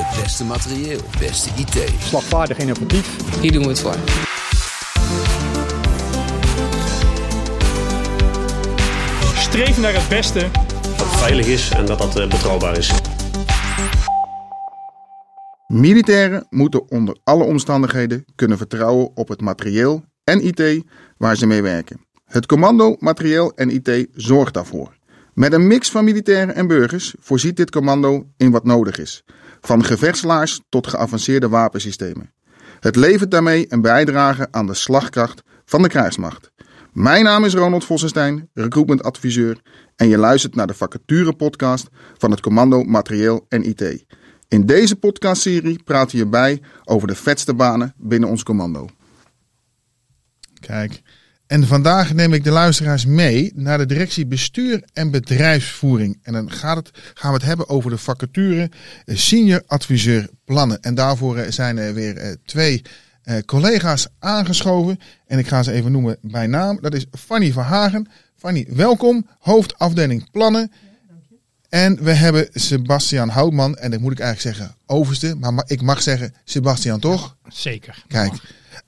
Het beste materieel, beste IT. Slagvaardig innovatief. Hier doen we het voor. Streef naar het beste. Dat het veilig is en dat dat eh, betrouwbaar is. Militairen moeten onder alle omstandigheden kunnen vertrouwen op het materieel en IT waar ze mee werken. Het commando, materieel en IT zorgt daarvoor. Met een mix van militairen en burgers voorziet dit commando in wat nodig is. Van gevechtslaars tot geavanceerde wapensystemen. Het levert daarmee een bijdrage aan de slagkracht van de krijgsmacht. Mijn naam is Ronald Vossenstein, recruitment adviseur en je luistert naar de vacature podcast van het commando Materieel en IT. In deze podcastserie praten we bij over de vetste banen binnen ons commando. Kijk, en vandaag neem ik de luisteraars mee naar de directie bestuur en bedrijfsvoering. En dan gaat het, gaan we het hebben over de vacature eh, senior adviseur plannen. En daarvoor eh, zijn er weer eh, twee eh, collega's aangeschoven. En ik ga ze even noemen bij naam. Dat is Fanny Verhagen. Fanny, welkom. Hoofdafdeling plannen. En we hebben Sebastian Houtman. En dat moet ik eigenlijk zeggen overste. Maar ma- ik mag zeggen Sebastian toch? Zeker. Kijk.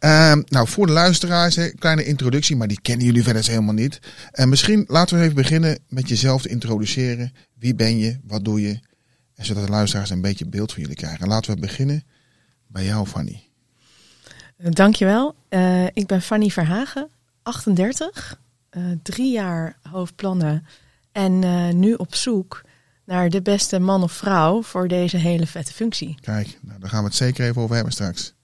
Ehm, nou, voor de luisteraars, een kleine introductie, maar die kennen jullie verder helemaal niet. En misschien laten we even beginnen met jezelf te introduceren. Wie ben je? Wat doe je? En zodat de luisteraars een beetje beeld van jullie krijgen. Laten we beginnen bij jou, Fanny. Dankjewel. Eh ik ben Fanny Verhagen, 38, eh, drie jaar hoofdplannen en eh, nu op zoek naar de beste man of vrouw voor deze hele vette functie. Kijk, nou, daar gaan we het zeker even over hebben straks.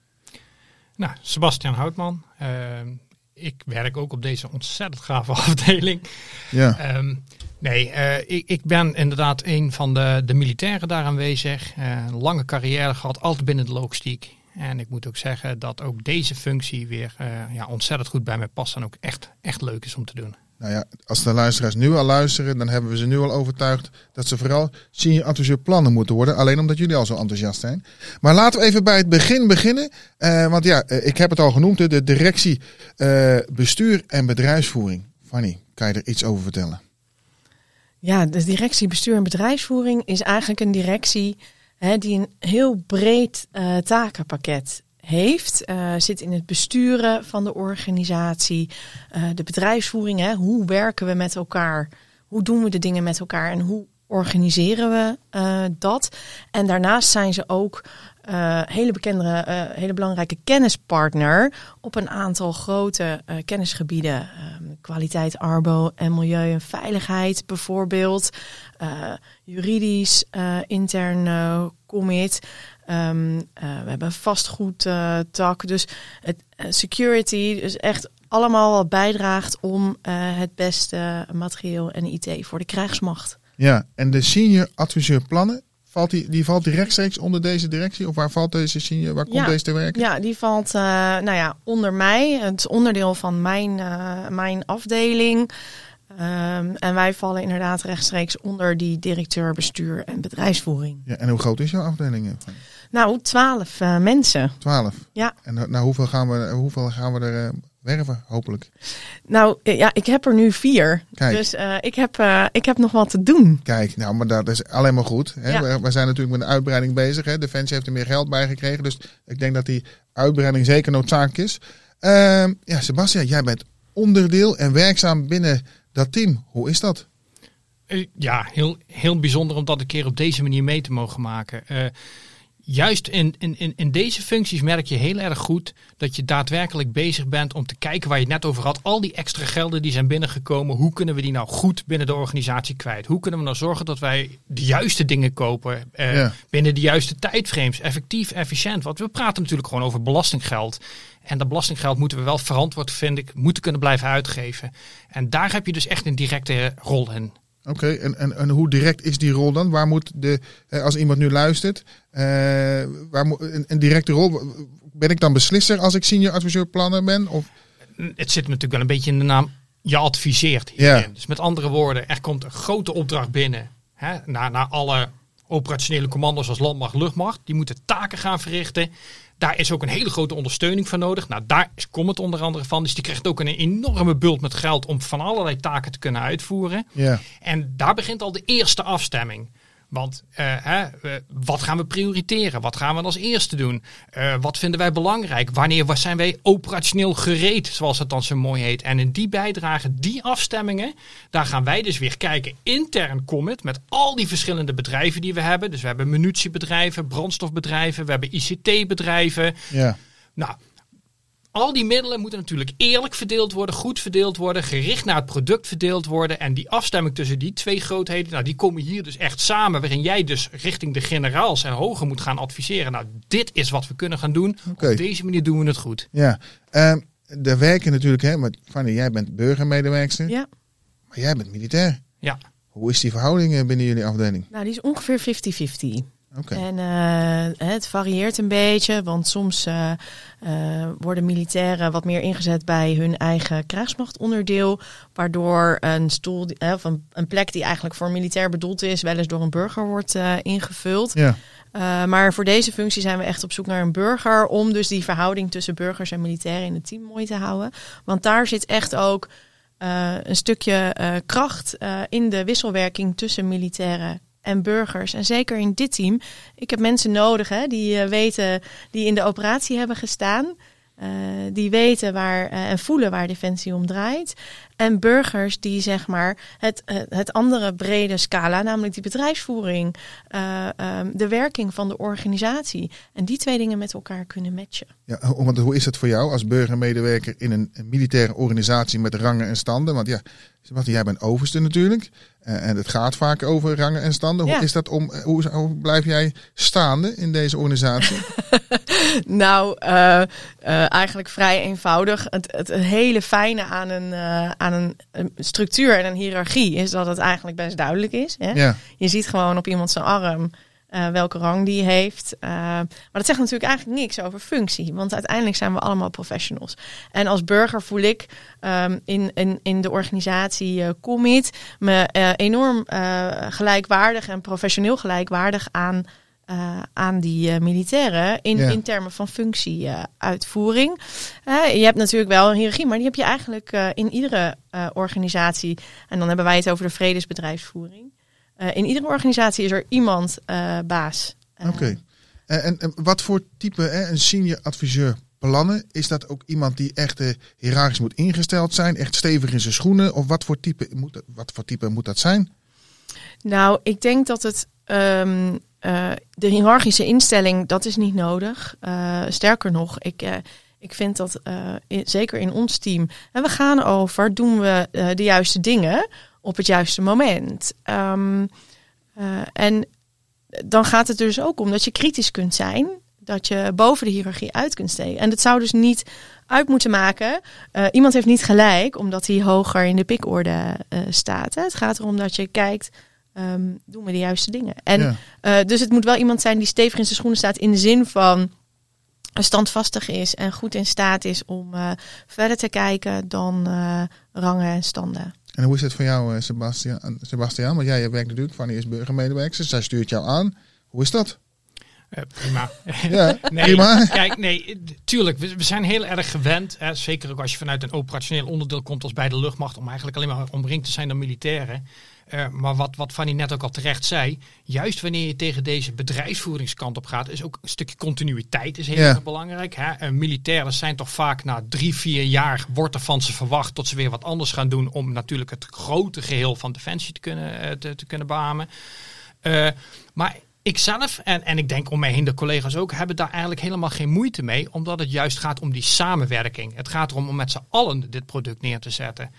Nou, Sebastian Houtman. Eh, ik werk ook op deze ontzettend gave afdeling. Ja, Ehm, nee, eh, ik, ik ben inderdaad een van de, de militairen daar aanwezig. Eh, een lange carrière gehad, altijd binnen de logistiek. En ik moet ook zeggen dat ook deze functie weer eh, ja, ontzettend goed bij mij past. En ook echt, echt leuk is om te doen. Nou ja, als de luisteraars nu al luisteren, dan hebben we ze nu al overtuigd dat ze vooral adviseur plannen moeten worden. Alleen omdat jullie al zo enthousiast zijn. Maar laten we even bij het begin beginnen. Eh, want ja, eh, ik heb het al genoemd, de directie eh, bestuur en bedrijfsvoering. Fanny, kan je er iets over vertellen? Ja, de directie bestuur en bedrijfsvoering is eigenlijk een directie hè, die een heel breed takenpakket heeft. Eh, zit in het besturen van de organisatie, eh, de bedrijfsvoering. Hè, hoe werken we met elkaar? Hoe doen we de dingen met elkaar en hoe organiseren we eh, dat? En daarnaast zijn ze ook hele bekende, hele belangrijke kennispartner op een aantal grote kennisgebieden. Ehm, kwaliteit, arbo en milieu en veiligheid bijvoorbeeld. Juridisch, intern commit. Ehm, eh, we hebben een vastgoedtak. tak. Dus het, eh, security, dus echt allemaal wat bijdraagt om eh, het beste materieel en IT voor de krijgsmacht. Ja, en de senior adviseur plannen, valt die, die valt rechtstreeks onder deze directie? Of waar valt deze senior, waar komt Ja. deze te werken? Ja, die valt nou ja, onder mij. Het onderdeel van mijn, mijn afdeling. Ehm, en wij vallen inderdaad rechtstreeks onder die directeur bestuur en bedrijfsvoering. Ja, en hoe groot is jouw afdeling? eh? Nou, twaalf eh, mensen. Twaalf. Ja. En nou, nou, hoeveel, gaan we, hoeveel gaan we er eh, werven, hopelijk? Nou eh, ja, ik heb er nu vier. Kijk. Dus eh, ik, heb, eh, ik heb nog wat te doen. Kijk, nou, maar dat is alleen maar goed. Hè? Ja. We, we zijn natuurlijk met een uitbreiding bezig. Hè? Defensie heeft er meer geld bij gekregen. Dus ik denk dat die uitbreiding zeker noodzakelijk is. Ehm, ja, Sebastian, jij bent onderdeel en werkzaam binnen dat team. Hoe is dat? Eh, ja, heel, heel bijzonder om dat een keer op deze manier mee te mogen maken. Juist in, in, in, in deze functies merk je heel erg goed dat je daadwerkelijk bezig bent om te kijken waar je het net over had. Al die extra gelden die zijn binnengekomen, hoe kunnen we die nou goed binnen de organisatie kwijt? Hoe kunnen we nou zorgen dat wij de juiste dingen kopen eh, Ja. binnen de juiste tijdframes, effectief, efficiënt? Want we praten natuurlijk gewoon over belastinggeld. En dat belastinggeld moeten we wel verantwoord, vind ik, moeten kunnen blijven uitgeven. En daar heb je dus echt een directe rol in. Oké, en, en, en hoe direct is die rol dan? Waar moet de, als iemand nu luistert, eh, waar moet, een, een directe rol, ben ik dan beslisser als ik senior adviseur plannen ben? Of, het zit natuurlijk wel een beetje in de naam. Je adviseert hierin. Ja. Dus met andere woorden, er komt een grote opdracht binnen. Hè, naar, naar alle operationele commando's als landmacht, luchtmacht. Die moeten taken gaan verrichten. Daar is ook een hele grote ondersteuning voor nodig. Nou, daar is Comet onder andere van. Dus die krijgt ook een enorme bult met geld om van allerlei taken te kunnen uitvoeren. ja, En daar begint al de eerste afstemming. Want eh, hè, wat gaan we prioriteren? Wat gaan we als eerste doen? Eh, wat vinden wij belangrijk? Wanneer wa- zijn wij operationeel gereed, zoals het dan zo mooi heet? En in die bijdrage, die afstemmingen, daar gaan wij dus weer kijken intern Commit met al die verschillende bedrijven die we hebben. Dus we hebben munitiebedrijven, brandstofbedrijven, we hebben ICT-bedrijven. Ja. Nou, al die middelen moeten natuurlijk eerlijk verdeeld worden, goed verdeeld worden, gericht naar het product verdeeld worden. En die afstemming tussen die twee grootheden, nou, die komen hier dus echt samen. Waarin jij dus richting de generaals en hoger moet gaan adviseren. Nou, dit is wat we kunnen gaan doen. Op deze manier doen we het goed. Ja. Ehm er werken natuurlijk, hè, maar Fanny, jij bent burgermedewerkster, Ja, maar jij bent militair. Ja. Hoe is die verhouding eh, binnen jullie afdeling? nou die is ongeveer 50-50. En eh, het varieert een beetje, want soms eh, eh, worden militairen wat meer ingezet bij hun eigen krijgsmachtonderdeel, waardoor een stoel, of een, een plek die eigenlijk voor militair bedoeld is, wel eens door een burger wordt ingevuld. Ja. Maar voor deze functie zijn we echt op zoek naar een burger. Om dus die verhouding tussen burgers en militairen in het team mooi te houden. Want daar zit echt ook een stukje kracht in de wisselwerking tussen militairen en burgers. En zeker in dit team. Ik heb mensen nodig hè, die eh, weten, die in de operatie hebben gestaan. eh, die weten waar eh, en voelen waar Defensie om draait. En burgers die zeg maar het, eh, het andere brede scala, namelijk die bedrijfsvoering, eh, ehm, de werking van de organisatie. En die twee dingen met elkaar kunnen matchen. Ja, want hoe is het voor jou als burgermedewerker in een, militaire organisatie met rangen en standen? Want ja, Sebastian, jij bent overste natuurlijk. eh, en het gaat vaak over rangen en standen. Ja. Hoe is dat om, hoe, hoe blijf jij staande in deze organisatie? Nou, eigenlijk vrij eenvoudig. Het, het hele fijne aan een, aan een, een structuur en een hiërarchie is dat het eigenlijk best duidelijk is. Hè? ja. Je ziet gewoon op iemand zijn arm eh, welke rang die heeft. Eh, maar dat zegt natuurlijk eigenlijk niks over functie. Want uiteindelijk zijn we allemaal professionals. En als burger voel ik ehm, in, in, in de organisatie eh Commit me enorm gelijkwaardig en professioneel gelijkwaardig aan. Eh, aan die eh, militairen in, Ja. in termen van functieuitvoering. Eh, je hebt natuurlijk wel een hiërarchie, maar die heb je eigenlijk in iedere organisatie. En dan hebben wij het over de vredesbedrijfsvoering. In iedere organisatie is er iemand baas. Oké. En, en, en wat voor type, hè, een senior adviseur plannen, is dat ook iemand die echt hiërarchisch moet ingesteld zijn, echt stevig in zijn schoenen? Of wat voor type moet wat voor type moet dat zijn? Nou, ik denk dat het ehm, eh, de hiërarchische instelling dat is niet nodig. Eh, sterker nog, ik, eh, ik vind dat zeker in ons team. En we gaan over doen we de juiste dingen op het juiste moment. Ehm, eh, en dan gaat het dus ook om dat je kritisch kunt zijn. Dat je boven de hiërarchie uit kunt steken. En dat zou dus niet uit moeten maken. iemand heeft niet gelijk omdat hij hoger in de pikorde staat. Hè. Het gaat erom dat je kijkt, ehm, doen we de juiste dingen? En Ja. eh, dus het moet wel iemand zijn die stevig in zijn schoenen staat in de zin van standvastig is en goed in staat is om eh, verder te kijken dan eh, rangen en standen. En hoe is het voor jou, eh, Sebastian? Sebastian? Want jij werkt natuurlijk, Fanny is burgermedewerker, zij stuurt jou aan. Hoe is dat? Eh, prima. Ja, Nee, prima. kijk, nee, tuurlijk. We, we zijn heel erg gewend. Hè, zeker ook als je vanuit een operationeel onderdeel komt als bij de luchtmacht. Om eigenlijk alleen maar omringd te zijn door militairen. Eh, maar wat, wat Fanny net ook al terecht zei. Juist wanneer je tegen deze bedrijfsvoeringskant op gaat. Is ook een stukje continuïteit is heel Ja. erg belangrijk. Hè. Eh, militairen zijn toch vaak na drie, vier jaar. Wordt er van ze verwacht tot ze weer wat anders gaan doen. Om natuurlijk het grote geheel van Defensie te kunnen, eh, te, te kunnen beamen. Maar ik zelf en, en ik denk om mij heen de collega's ook hebben daar eigenlijk helemaal geen moeite mee. Omdat het juist gaat om die samenwerking. Het gaat erom om met z'n allen dit product neer te zetten.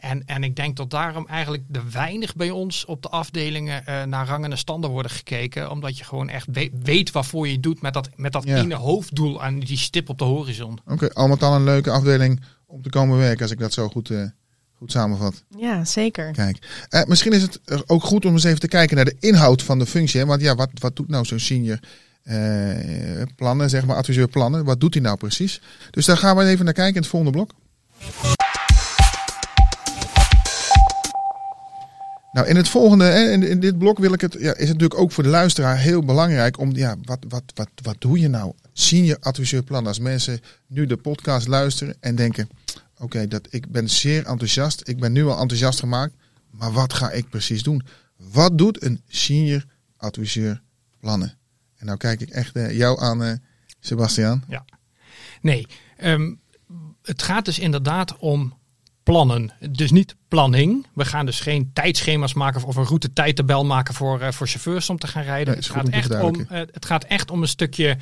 En, en ik denk dat daarom eigenlijk er weinig bij ons op de afdelingen eh, naar rangen en standen worden gekeken. Omdat je gewoon echt we- weet waarvoor je het doet met dat, met dat Ja. ene hoofddoel aan die stip op de horizon. Oké, al met al een leuke afdeling om te komen werken, als ik dat zo goed, eh, goed samenvat. Ja, zeker. Kijk, eh, misschien is het ook goed om eens even te kijken naar de inhoud van de functie. Hè? Want ja, wat, wat doet nou zo'n senior eh, plannen, zeg maar, adviseur plannen? Wat doet hij nou precies? Dus daar gaan we even naar kijken in het volgende blok. Nou, in het volgende, in, in dit blok wil ik het, ja, is het natuurlijk ook voor de luisteraar heel belangrijk om, ja, wat, wat, wat, wat doe je nou? Senior adviseur plannen. Als mensen nu de podcast luisteren en denken, oké, dat ik ben zeer enthousiast. Ik ben nu al enthousiast gemaakt. Maar wat ga ik precies doen? Wat doet een senior adviseur plannen. En nou kijk ik echt eh, jou aan, eh, Sebastian. Nee, ehm, het gaat dus inderdaad om plannen. Dus niet planning. We gaan dus geen tijdschema's maken of een route tijdtabel maken voor, eh, voor chauffeurs om te gaan rijden. Het, gaat echt om, eh, het gaat echt om een stukje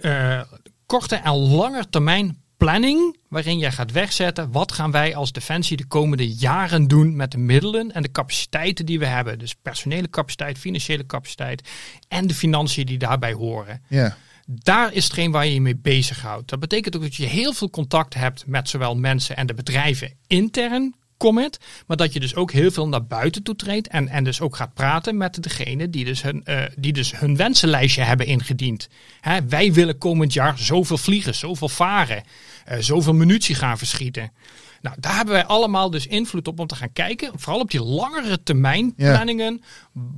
eh, korte en lange termijn planning. Waarin jij gaat wegzetten wat gaan wij als Defensie de komende jaren doen met de middelen en de capaciteiten die we hebben. Dus personele capaciteit, financiële capaciteit en de financiën die daarbij horen. Ja, Daar is hetgeen waar je je mee bezighoudt. Dat betekent ook dat je heel veel contact hebt met zowel mensen en de bedrijven intern commit, maar dat je dus ook heel veel naar buiten toe treedt en, en dus ook gaat praten met degene die dus hun, eh, die dus hun wensenlijstje hebben ingediend. Hè, wij willen komend jaar zoveel vliegen, zoveel varen, eh, zoveel munitie gaan verschieten. Nou, daar hebben wij allemaal dus invloed op om te gaan kijken, vooral op die langere termijn Ja. planningen.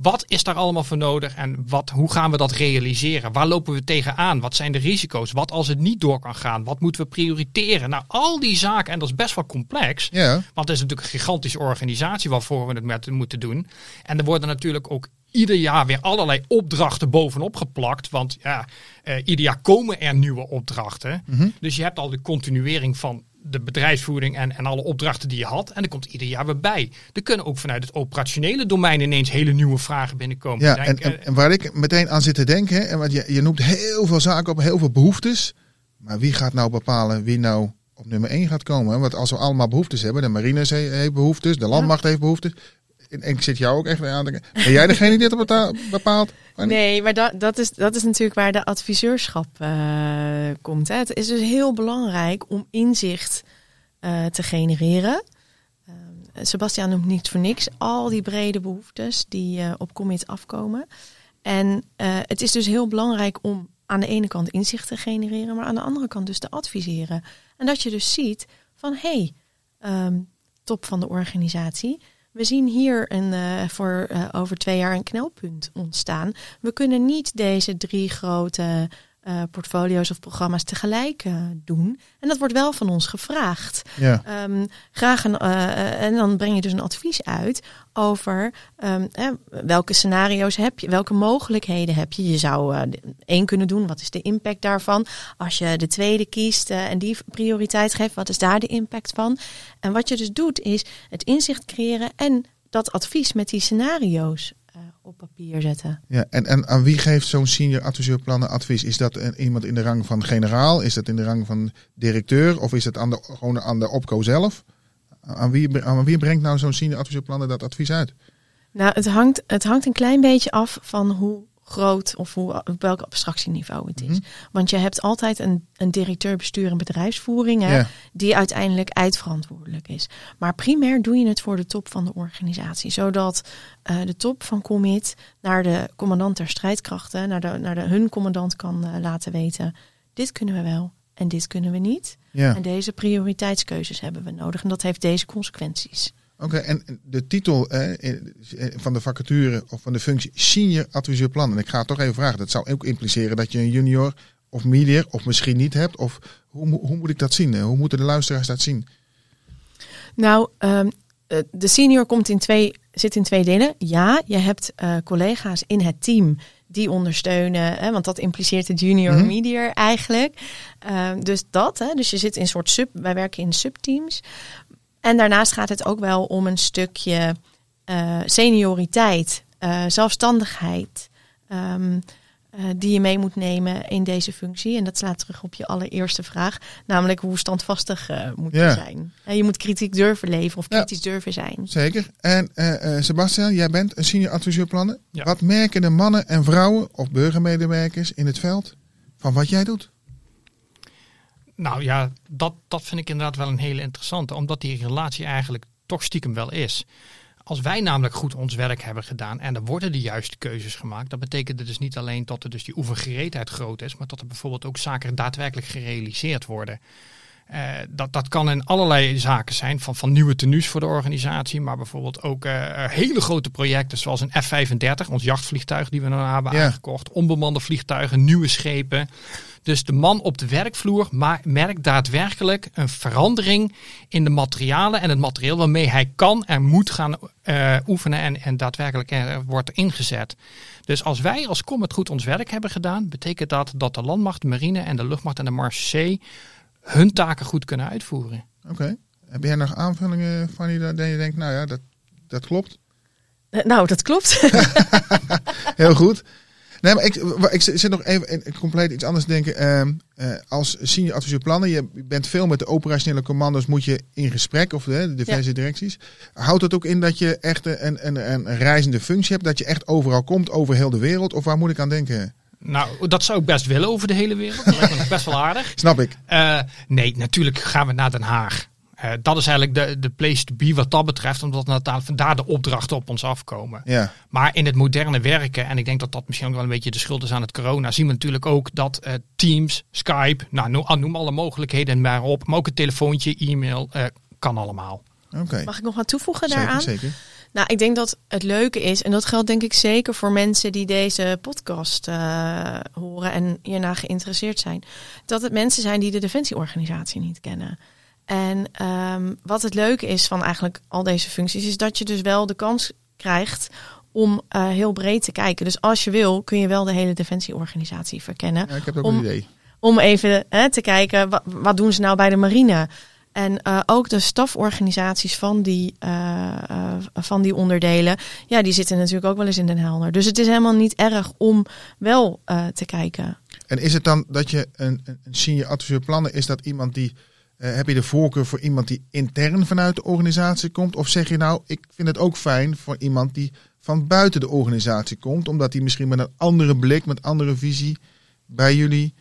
Wat is daar allemaal voor nodig en wat, hoe gaan we dat realiseren? Waar lopen we tegenaan? Wat zijn de risico's? Wat als het niet door kan gaan? Wat moeten we prioriteren? Nou, al die zaken, en dat is best wel complex. ja, Want het is natuurlijk een gigantische organisatie waarvoor we het met moeten doen. En er worden natuurlijk ook ieder jaar weer allerlei opdrachten bovenop geplakt. Want ja, eh, ieder jaar komen er nieuwe opdrachten. Dus je hebt al de continuering van de bedrijfsvoering en, en alle opdrachten die je had. En er komt ieder jaar weer bij. Er kunnen ook vanuit het operationele domein ineens hele nieuwe vragen binnenkomen. ja. Ik En, denk, en, eh, en waar ik meteen aan zit te denken, hè, en want je, je noemt heel veel zaken op, heel veel behoeftes. Maar wie gaat nou bepalen wie nou op nummer 1 gaat komen? Want als we allemaal behoeftes hebben, de marine he- heeft behoeftes, de landmacht heeft behoeftes. En, ik zit jou ook echt aan te denken. Ben jij degene die dit bepaalt? Nee, maar dat, dat, is, dat is natuurlijk waar de adviseurschap eh, komt. Hè. Het is dus heel belangrijk om inzicht eh, te genereren. Eh, Sebastian noemt niet voor niks al die brede behoeftes die eh, op commit afkomen. En het is dus heel belangrijk om aan de ene kant inzicht te genereren, maar aan de andere kant dus te adviseren. En dat je dus ziet van hé, hey, ehm, top van de organisatie. We zien hier een, eh, voor eh, over twee jaar een knelpunt ontstaan. We kunnen niet deze drie grote eh, portfolio's of programma's tegelijk eh, doen. En dat wordt wel van ons gevraagd. Ja, Ehm, graag een, eh, en dan breng je dus een advies uit over ehm, eh, welke scenario's heb je, welke mogelijkheden heb je. Je zou één kunnen doen, wat is de impact daarvan? Als je de tweede kiest en die prioriteit geeft, wat is daar de impact van? En wat je dus doet, is het inzicht creëren en dat advies met die scenario's eh, op papier zetten. ja. En, en aan wie geeft zo'n senior adviseur plannen advies? Is dat een, iemand in de rang van generaal? Is dat in de rang van directeur? Of is het aan de, gewoon aan de opco zelf? Aan wie, aan wie brengt nou zo'n senior adviseur plannen dat advies uit? Nou, het hangt, het hangt een klein beetje af van hoe groot of hoe, op welk abstractieniveau het is. Mhm. Want je hebt altijd een, een directeur bestuur en bedrijfsvoering hè, die uiteindelijk eindverantwoordelijk is. Maar primair doe je het voor de top van de organisatie. Zodat eh, de top van commit naar de commandant der strijdkrachten, naar, de, naar de, hun commandant kan eh, laten weten. Dit kunnen we wel en dit kunnen we niet. Ja. En deze prioriteitskeuzes hebben we nodig. En dat heeft deze consequenties. Oké, en de titel eh, van de vacature of van de functie senior adviseur plannen. En ik ga het toch even vragen. Dat zou ook impliceren dat je een junior of medior of misschien niet hebt. Of hoe, hoe moet ik dat zien? Hoe moeten de luisteraars dat zien? Nou, ehm, eh, de senior komt in twee, zit in twee delen. Ja, je hebt eh, collega's in het team die ondersteunen, hè, want dat impliceert het junior medior eigenlijk. Ehm, dus dat, hè, dus je zit in een soort sub, wij werken in subteams. En daarnaast gaat het ook wel om een stukje eh, senioriteit, eh, zelfstandigheid. ehm, eh, die je mee moet nemen in deze functie. En dat slaat terug op je allereerste vraag. Namelijk hoe standvastig eh, moet Ja. je zijn. En je moet kritiek durven leveren of Ja. kritisch durven zijn. Zeker. En eh, eh, Sebastian, jij bent een senior adviseur plannen. Ja. Wat merken de mannen en vrouwen of burgermedewerkers in het veld van wat jij doet? Nou ja, dat, dat vind ik inderdaad wel een hele interessante. Omdat die relatie eigenlijk toch stiekem wel is. Als wij namelijk goed ons werk hebben gedaan en er worden de juiste keuzes gemaakt, dat betekent het dus niet alleen dat er dus die oefengereedheid groot is, maar dat er bijvoorbeeld ook zaken daadwerkelijk gerealiseerd worden. Eh, dat, dat kan in allerlei zaken zijn, van, van nieuwe tenues voor de organisatie, maar bijvoorbeeld ook eh, hele grote projecten zoals een F-35, ons jachtvliegtuig die we dan hebben Ja. aangekocht, onbemande vliegtuigen, nieuwe schepen. Dus de man op de werkvloer merkt daadwerkelijk een verandering in de materialen en het materieel waarmee hij kan en moet gaan eh, oefenen en, en daadwerkelijk er wordt ingezet. Dus als wij als Comet goed ons werk hebben gedaan, betekent dat dat de landmacht, de marine en de luchtmacht en de marechaussee hun taken goed kunnen uitvoeren. Oké. Heb jij nog aanvullingen, Fanny, dat je denkt, nou ja, dat, dat klopt? Eh, Nou, dat klopt. Heel goed. Nee, maar ik, ik zit nog even in compleet iets anders denken. Ehm, eh, als senior adviseur plannen, je bent veel met de operationele commando's, moet je in gesprek, of de, de diverse directies. Houdt dat ook in dat je echt een, een, een reizende functie hebt, dat je echt overal komt, over heel de wereld? Of waar moet ik aan denken? Nou, dat zou ik best willen over de hele wereld. Dat lijkt me best wel aardig. Snap ik. Eh, nee, natuurlijk gaan we naar Den Haag. Eh, dat is eigenlijk de, de place to be wat dat betreft, omdat vandaar de opdrachten op ons afkomen. Ja. Maar in het moderne werken, en ik denk dat dat misschien ook wel een beetje de schuld is aan het corona, zien we natuurlijk ook dat eh, Teams, Skype, nou, noem, ah, noem alle mogelijkheden maar op, maar ook een telefoontje, e-mail, eh, kan allemaal. Oké. Mag ik nog wat toevoegen Zeker, daaraan? zeker. Nou, ik denk dat het leuke is, en dat geldt denk ik zeker voor mensen die deze podcast eh, horen en hierna geïnteresseerd zijn, dat het mensen zijn die de defensieorganisatie niet kennen. En ehm, wat het leuke is van eigenlijk al deze functies, is dat je dus wel de kans krijgt om eh, heel breed te kijken. Dus als je wil, kun je wel de hele defensieorganisatie verkennen Ja, ik heb ook Om- een idee. om even hè, te kijken, wat, wat doen ze nou bij de marine? En eh, ook de staforganisaties van die, eh, eh, van die onderdelen, ja, die zitten natuurlijk ook wel eens in Den Helder. Dus het is helemaal niet erg om wel te kijken. En is het dan dat je een, een senior adviseur plannen, is dat iemand die, heb je de voorkeur voor iemand die intern vanuit de organisatie komt? Of zeg je nou, ik vind het ook fijn voor iemand die van buiten de organisatie komt, omdat hij misschien met een andere blik, met andere visie bij jullie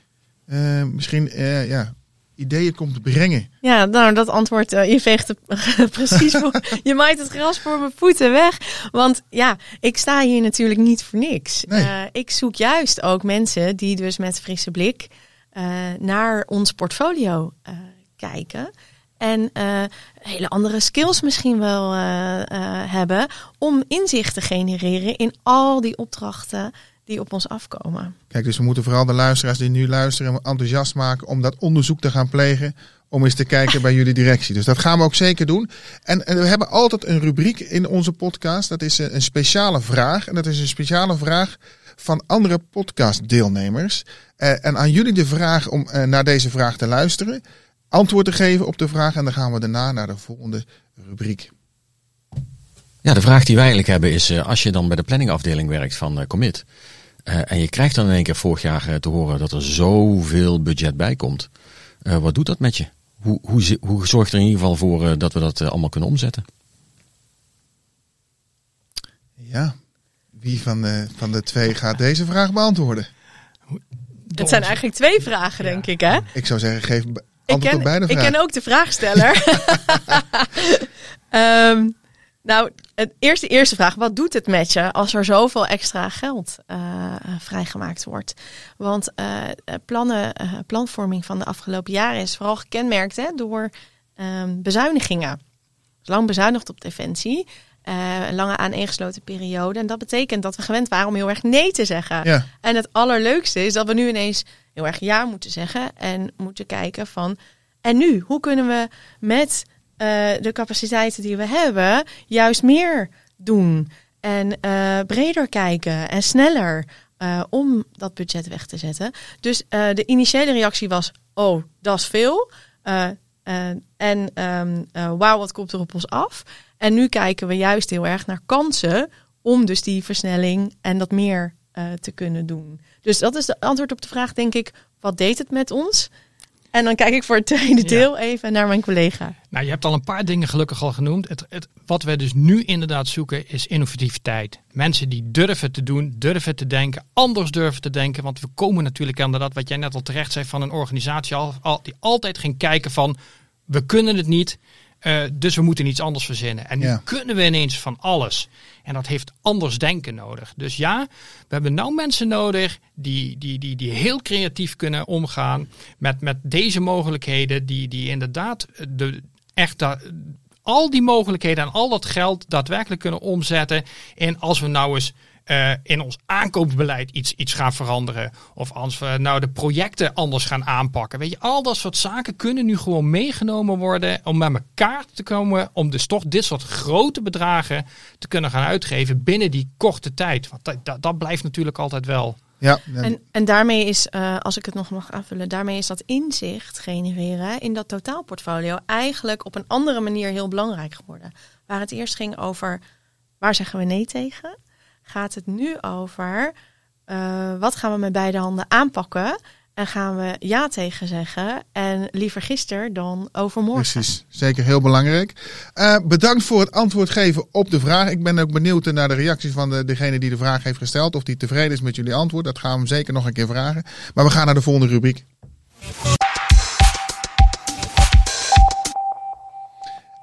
misschien ja, ideeën komt brengen? Ja, nou, dat antwoord, eh, je veegt het precies voor. Je maait het gras voor mijn voeten weg. Want ja, ik sta hier natuurlijk niet voor niks. Nee. Eh, ik zoek juist ook mensen die dus met frisse blik eh, naar ons portfolio kijken. En hele andere skills misschien wel hebben om inzicht te genereren in al die opdrachten die op ons afkomen. Kijk, dus we moeten vooral de luisteraars die nu luisteren enthousiast maken om dat onderzoek te gaan plegen. Om eens te kijken bij jullie directie. Dus dat gaan we ook zeker doen. En, en we hebben altijd een rubriek in onze podcast. Dat is een, een speciale vraag. En dat is een speciale vraag van andere podcastdeelnemers. Eh, en aan jullie de vraag om eh, naar deze vraag te luisteren. Antwoord te geven op de vraag. En dan gaan we daarna naar de volgende rubriek. Ja, de vraag die wij eigenlijk hebben is, eh, als je dan bij de planningafdeling werkt van Commit, en je krijgt dan in één keer vorig jaar eh, te horen dat er zoveel budget bij komt, eh, wat doet dat met je? Hoe, hoe, hoe zorgt er in ieder geval voor eh, dat we dat eh, allemaal kunnen omzetten? Ja, wie van de, van de twee gaat deze vraag beantwoorden? Het zijn eigenlijk twee vragen, denk ik, hè? Ik zou zeggen, geef Ik antwoord ken, op beide ik vragen. ken ook de vraagsteller. Ehm, nou, het eerste, eerste vraag. Wat doet het met je als er zoveel extra geld eh, vrijgemaakt wordt? Want eh, plannen, eh, planvorming van de afgelopen jaren is vooral gekenmerkt hè, door ehm, bezuinigingen. Lang bezuinigd op defensie. een lange aaneengesloten periode. En dat betekent dat we gewend waren om heel erg nee te zeggen. Ja. En het allerleukste is dat we nu ineens heel erg ja moeten zeggen. En moeten kijken van. En nu, hoe kunnen we met eh, de capaciteiten die we hebben, juist meer doen? En eh, breder kijken en sneller eh, om dat budget weg te zetten. Dus de initiële reactie was: oh, dat is veel. En eh, wauw, wat komt er op ons af? En nu kijken we juist heel erg naar kansen om dus die versnelling en dat meer te kunnen doen. Dus dat is de antwoord op de vraag, denk ik, wat deed het met ons? En dan kijk ik voor het tweede Ja. deel even naar mijn collega. Nou, je hebt al een paar dingen gelukkig al genoemd. Het, het, wat wij dus nu inderdaad zoeken is innovativiteit. Mensen die durven te doen, durven te denken, anders durven te denken. Want we komen natuurlijk inderdaad, wat jij net al terecht zei, van een organisatie al, al- die altijd ging kijken van, we kunnen het niet, eh, dus we moeten iets anders verzinnen. En nu Ja. kunnen we ineens van alles. En dat heeft anders denken nodig. Dus ja, we hebben nou mensen nodig die, die, die, die heel creatief kunnen omgaan met, met deze mogelijkheden. Die, die inderdaad de, echt da- al die mogelijkheden en al dat geld daadwerkelijk kunnen omzetten. En als we nou eens eh, in ons aankoopbeleid iets, iets gaan veranderen. Of als we nou de projecten anders gaan aanpakken. Weet je, al dat soort zaken kunnen nu gewoon meegenomen worden om met elkaar te komen. Om dus toch dit soort grote bedragen te kunnen gaan uitgeven binnen die korte tijd. Want dat, dat, dat blijft natuurlijk altijd wel. Ja, En, en daarmee is, eh, als ik het nog mag aanvullen, daarmee is dat inzicht genereren in dat totaalportfolio eigenlijk op een andere manier heel belangrijk geworden. Waar het eerst ging over waar zeggen we nee tegen, gaat het nu over eh, wat gaan we met beide handen aanpakken en gaan we ja tegen zeggen en liever gisteren dan overmorgen. Precies, zeker heel belangrijk. Eh, bedankt voor het antwoord geven op de vraag. Ik ben ook benieuwd naar de reacties van de, degene die de vraag heeft gesteld. Of die tevreden is met jullie antwoord. Dat gaan we hem zeker nog een keer vragen. Maar we gaan naar de volgende rubriek.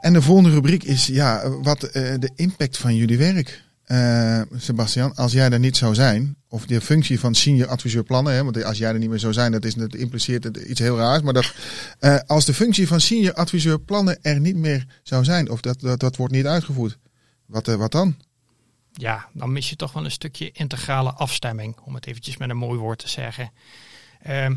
En de volgende rubriek is ja, wat eh, de impact van jullie werk. Eh, Sebastian, als jij er niet zou zijn, of de functie van senior adviseur plannen, hè, want als jij er niet meer zou zijn, dat, is, dat impliceert iets heel raars. Maar dat, eh, als de functie van senior adviseur plannen er niet meer zou zijn, of dat, dat, dat wordt niet uitgevoerd, wat, eh, wat dan? Ja, dan mis je toch wel een stukje integrale afstemming, om het eventjes met een mooi woord te zeggen. Ehm,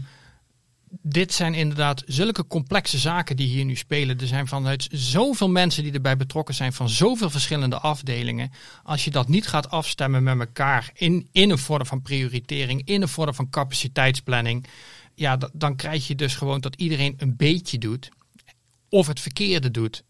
dit zijn inderdaad zulke complexe zaken die hier nu spelen. Er zijn vanuit zoveel mensen die erbij betrokken zijn, van zoveel verschillende afdelingen. Als je dat niet gaat afstemmen met elkaar in, in een vorm van prioritering, in een vorm van capaciteitsplanning, ja, da- dan krijg je dus gewoon dat iedereen een beetje doet of het verkeerde doet.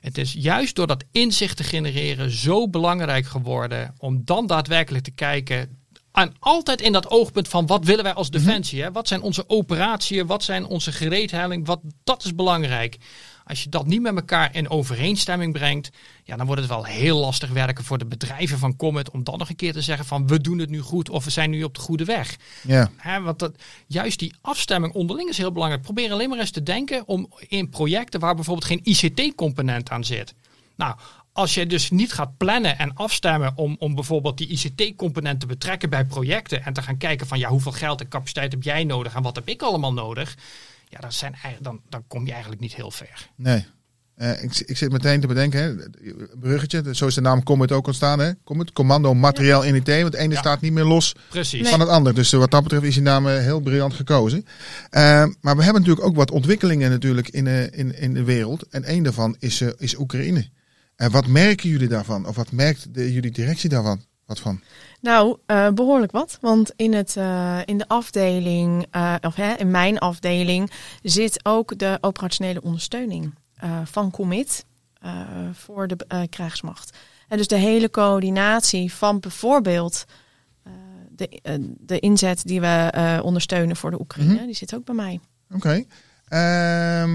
Het is juist door dat inzicht te genereren zo belangrijk geworden om dan daadwerkelijk te kijken. En altijd in dat oogpunt van wat willen wij als defensie? Hè? Wat zijn onze operatieën? Wat zijn onze gereedheiding? Wat, dat is belangrijk. Als je dat niet met elkaar in overeenstemming brengt, ja, dan wordt het wel heel lastig werken voor de bedrijven van Comet om dan nog een keer te zeggen van we doen het nu goed of we zijn nu op de goede weg. Ja, Hè, want dat, juist die afstemming onderling is heel belangrijk. Probeer alleen maar eens te denken om in projecten waar bijvoorbeeld geen ICT-component aan zit. Nou, als je dus niet gaat plannen en afstemmen om, om bijvoorbeeld die ICT-component te betrekken bij projecten en te gaan kijken van ja, hoeveel geld en capaciteit heb jij nodig en wat heb ik allemaal nodig, ja, dat zijn, dan, dan kom je eigenlijk niet heel ver. nee. Eh, ik, ik zit meteen te bedenken, hè, bruggetje, zo is de naam Comet ook ontstaan. Hè? Comet, Commando Materiaal in IT, want het ene Ja. staat niet meer los Precies. van het ander. Dus eh, wat dat betreft is die naam eh, heel briljant gekozen. Maar we hebben natuurlijk ook wat ontwikkelingen natuurlijk in, eh, in, in de wereld. En één daarvan is, is Oekraïne. En wat merken jullie daarvan? Of wat merkt de, jullie directie daarvan? Wat van? Nou, eh, behoorlijk wat. Want in, het, eh, in de afdeling, eh, of hè, in mijn afdeling, zit ook de operationele ondersteuning van Commit voor de krijgsmacht. En dus de hele coördinatie van bijvoorbeeld de, de inzet die we ondersteunen voor de Oekraïne, Mhm. die zit ook bij mij. Oké. Ehm,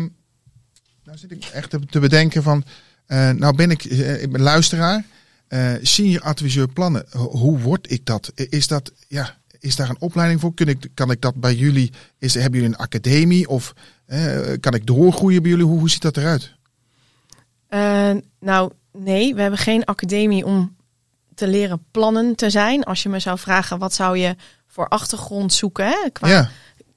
nou zit ik echt te, te bedenken van... eh, nou ben ik, eh, ik ben luisteraar. eh senior adviseur plannen. Ho- hoe word ik dat? Is dat... Ja, is daar een opleiding voor? Kun ik, kan ik dat bij jullie? Is, hebben jullie een academie? Of kan ik doorgroeien bij jullie? Hoe, hoe ziet dat eruit? Nou, nee, we hebben geen academie om te leren plannen te zijn. Als je me zou vragen, wat zou je voor achtergrond zoeken hè, qua Ja,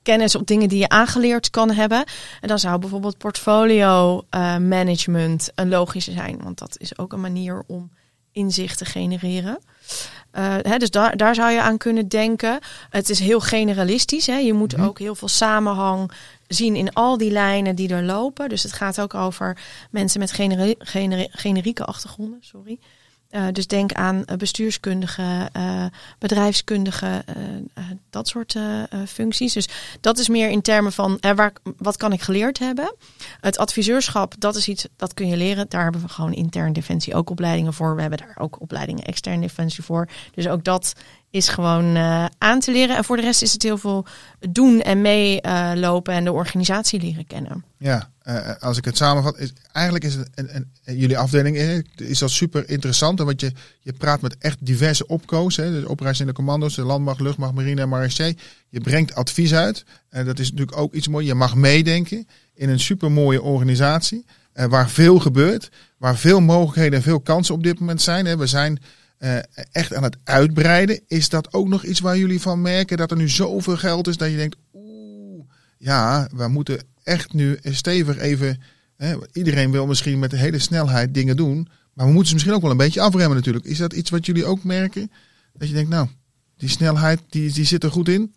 kennis op dingen die je aangeleerd kan hebben. En dan zou bijvoorbeeld portfolio eh, management een logische zijn. Want dat is ook een manier om inzicht te genereren. Eh, hè, dus daar, daar zou je aan kunnen denken. Het is heel generalistisch. Hè. Je moet ook heel veel samenhang zien in al die lijnen die er lopen. Dus het gaat ook over mensen met generi- generi- generieke achtergronden. Sorry. Eh, dus denk aan eh, bestuurskundige, bedrijfskundige, eh, eh, dat soort functies. Dus dat is meer in termen van waar, wat kan ik geleerd hebben. Het adviseurschap, dat is iets dat kun je leren. Daar hebben we gewoon intern defensie ook opleidingen voor. We hebben daar ook opleidingen extern defensie voor. Dus ook dat is gewoon eh, aan te leren. En voor de rest is het heel veel doen en meelopen en de organisatie leren kennen. ja. Eh, als ik het samenvat, is, eigenlijk is het een- jullie afdeling eh, is dat super interessant. Want je, je praat met echt diverse opco's. Hè, dus operationele commando's, de landmacht, luchtmacht, marine en marechaussee. Je brengt advies uit. En dat is natuurlijk ook iets moois. Je mag meedenken in een super mooie organisatie. eh, waar veel gebeurt. Waar veel mogelijkheden en veel kansen op dit moment zijn. Hè. We zijn eh, echt aan het uitbreiden. Is dat ook nog iets waar jullie van merken? Dat er nu zoveel geld is dat je denkt... Oeh, ja, we moeten echt nu stevig even... Hè, iedereen wil misschien met de hele snelheid dingen doen. Maar we moeten ze misschien ook wel een beetje afremmen natuurlijk. Is dat iets wat jullie ook merken? Dat je denkt, nou, die snelheid die, die zit er goed in.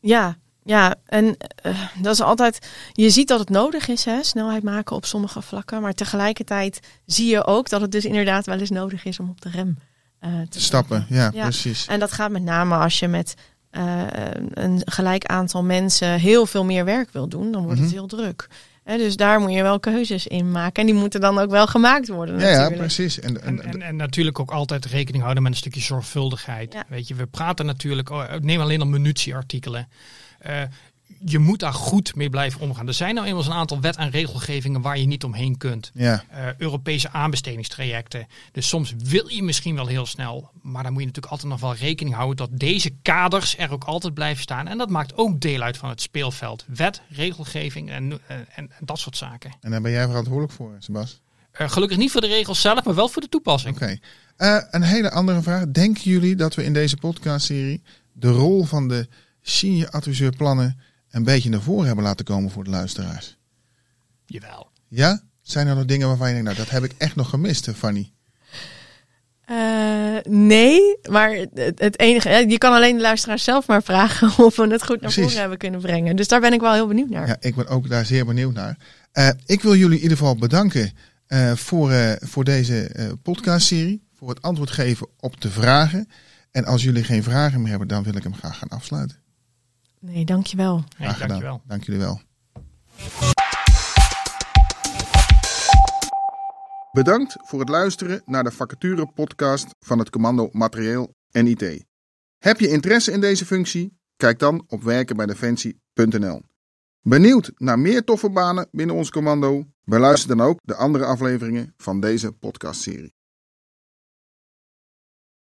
Ja, ja, en eh, dat is altijd. Je ziet dat het nodig is, hè, snelheid maken op sommige vlakken. Maar tegelijkertijd zie je ook dat het dus inderdaad wel eens nodig is om op de rem te Stappen, ja, Ja. precies. En dat gaat met name als je met eh, een gelijk aantal mensen heel veel meer werk wil doen, dan wordt het Mhm. heel druk. Hè, dus daar moet je wel keuzes in maken. En die moeten dan ook wel gemaakt worden. Ja, ja, precies. En, en, En, en, en natuurlijk ook altijd rekening houden met een stukje zorgvuldigheid. Ja. Weet je, we praten natuurlijk, oh, neem alleen al munitieartikelen. Eh, je moet daar goed mee blijven omgaan. Er zijn nou eenmaal een aantal wet- en regelgevingen waar je niet omheen kunt. ja, Eh, Europese aanbestedingstrajecten. Dus soms wil je misschien wel heel snel. Maar dan moet je natuurlijk altijd nog wel rekening houden dat deze kaders er ook altijd blijven staan. En dat maakt ook deel uit van het speelveld. Wet, regelgeving en, en, en dat soort zaken. en daar ben jij verantwoordelijk voor, Sebas. Eh, gelukkig niet voor de regels zelf, maar wel voor de toepassing. Oké. Eh, een hele andere vraag. Denken jullie dat we in deze podcastserie de rol van de senior adviseur plannen een beetje naar voren hebben laten komen voor de luisteraars? Jawel. Ja? Zijn er nog dingen waarvan je denkt, nou dat heb ik echt nog gemist, eh, Fanny? Eh, nee, maar het, het enige, hè, je kan alleen de luisteraars zelf maar vragen of we het goed naar Precies. voren hebben kunnen brengen. Dus daar ben ik wel heel benieuwd naar. Ja, ik ben ook daar zeer benieuwd naar. Eh, ik wil jullie in ieder geval bedanken eh, voor, eh, voor deze eh, podcastserie. Voor het antwoord geven op de vragen. En als jullie geen vragen meer hebben, dan wil ik hem graag gaan afsluiten. Nee, dankjewel. Gedaan. dankjewel. Dank jullie wel. Bedankt voor het luisteren naar de vacature podcast van het commando Materieel en IT. Heb je interesse in deze functie? Kijk dan op werkenbijdefensie.nl. Benieuwd naar meer toffe banen binnen ons commando? Beluister dan ook de andere afleveringen van deze podcastserie.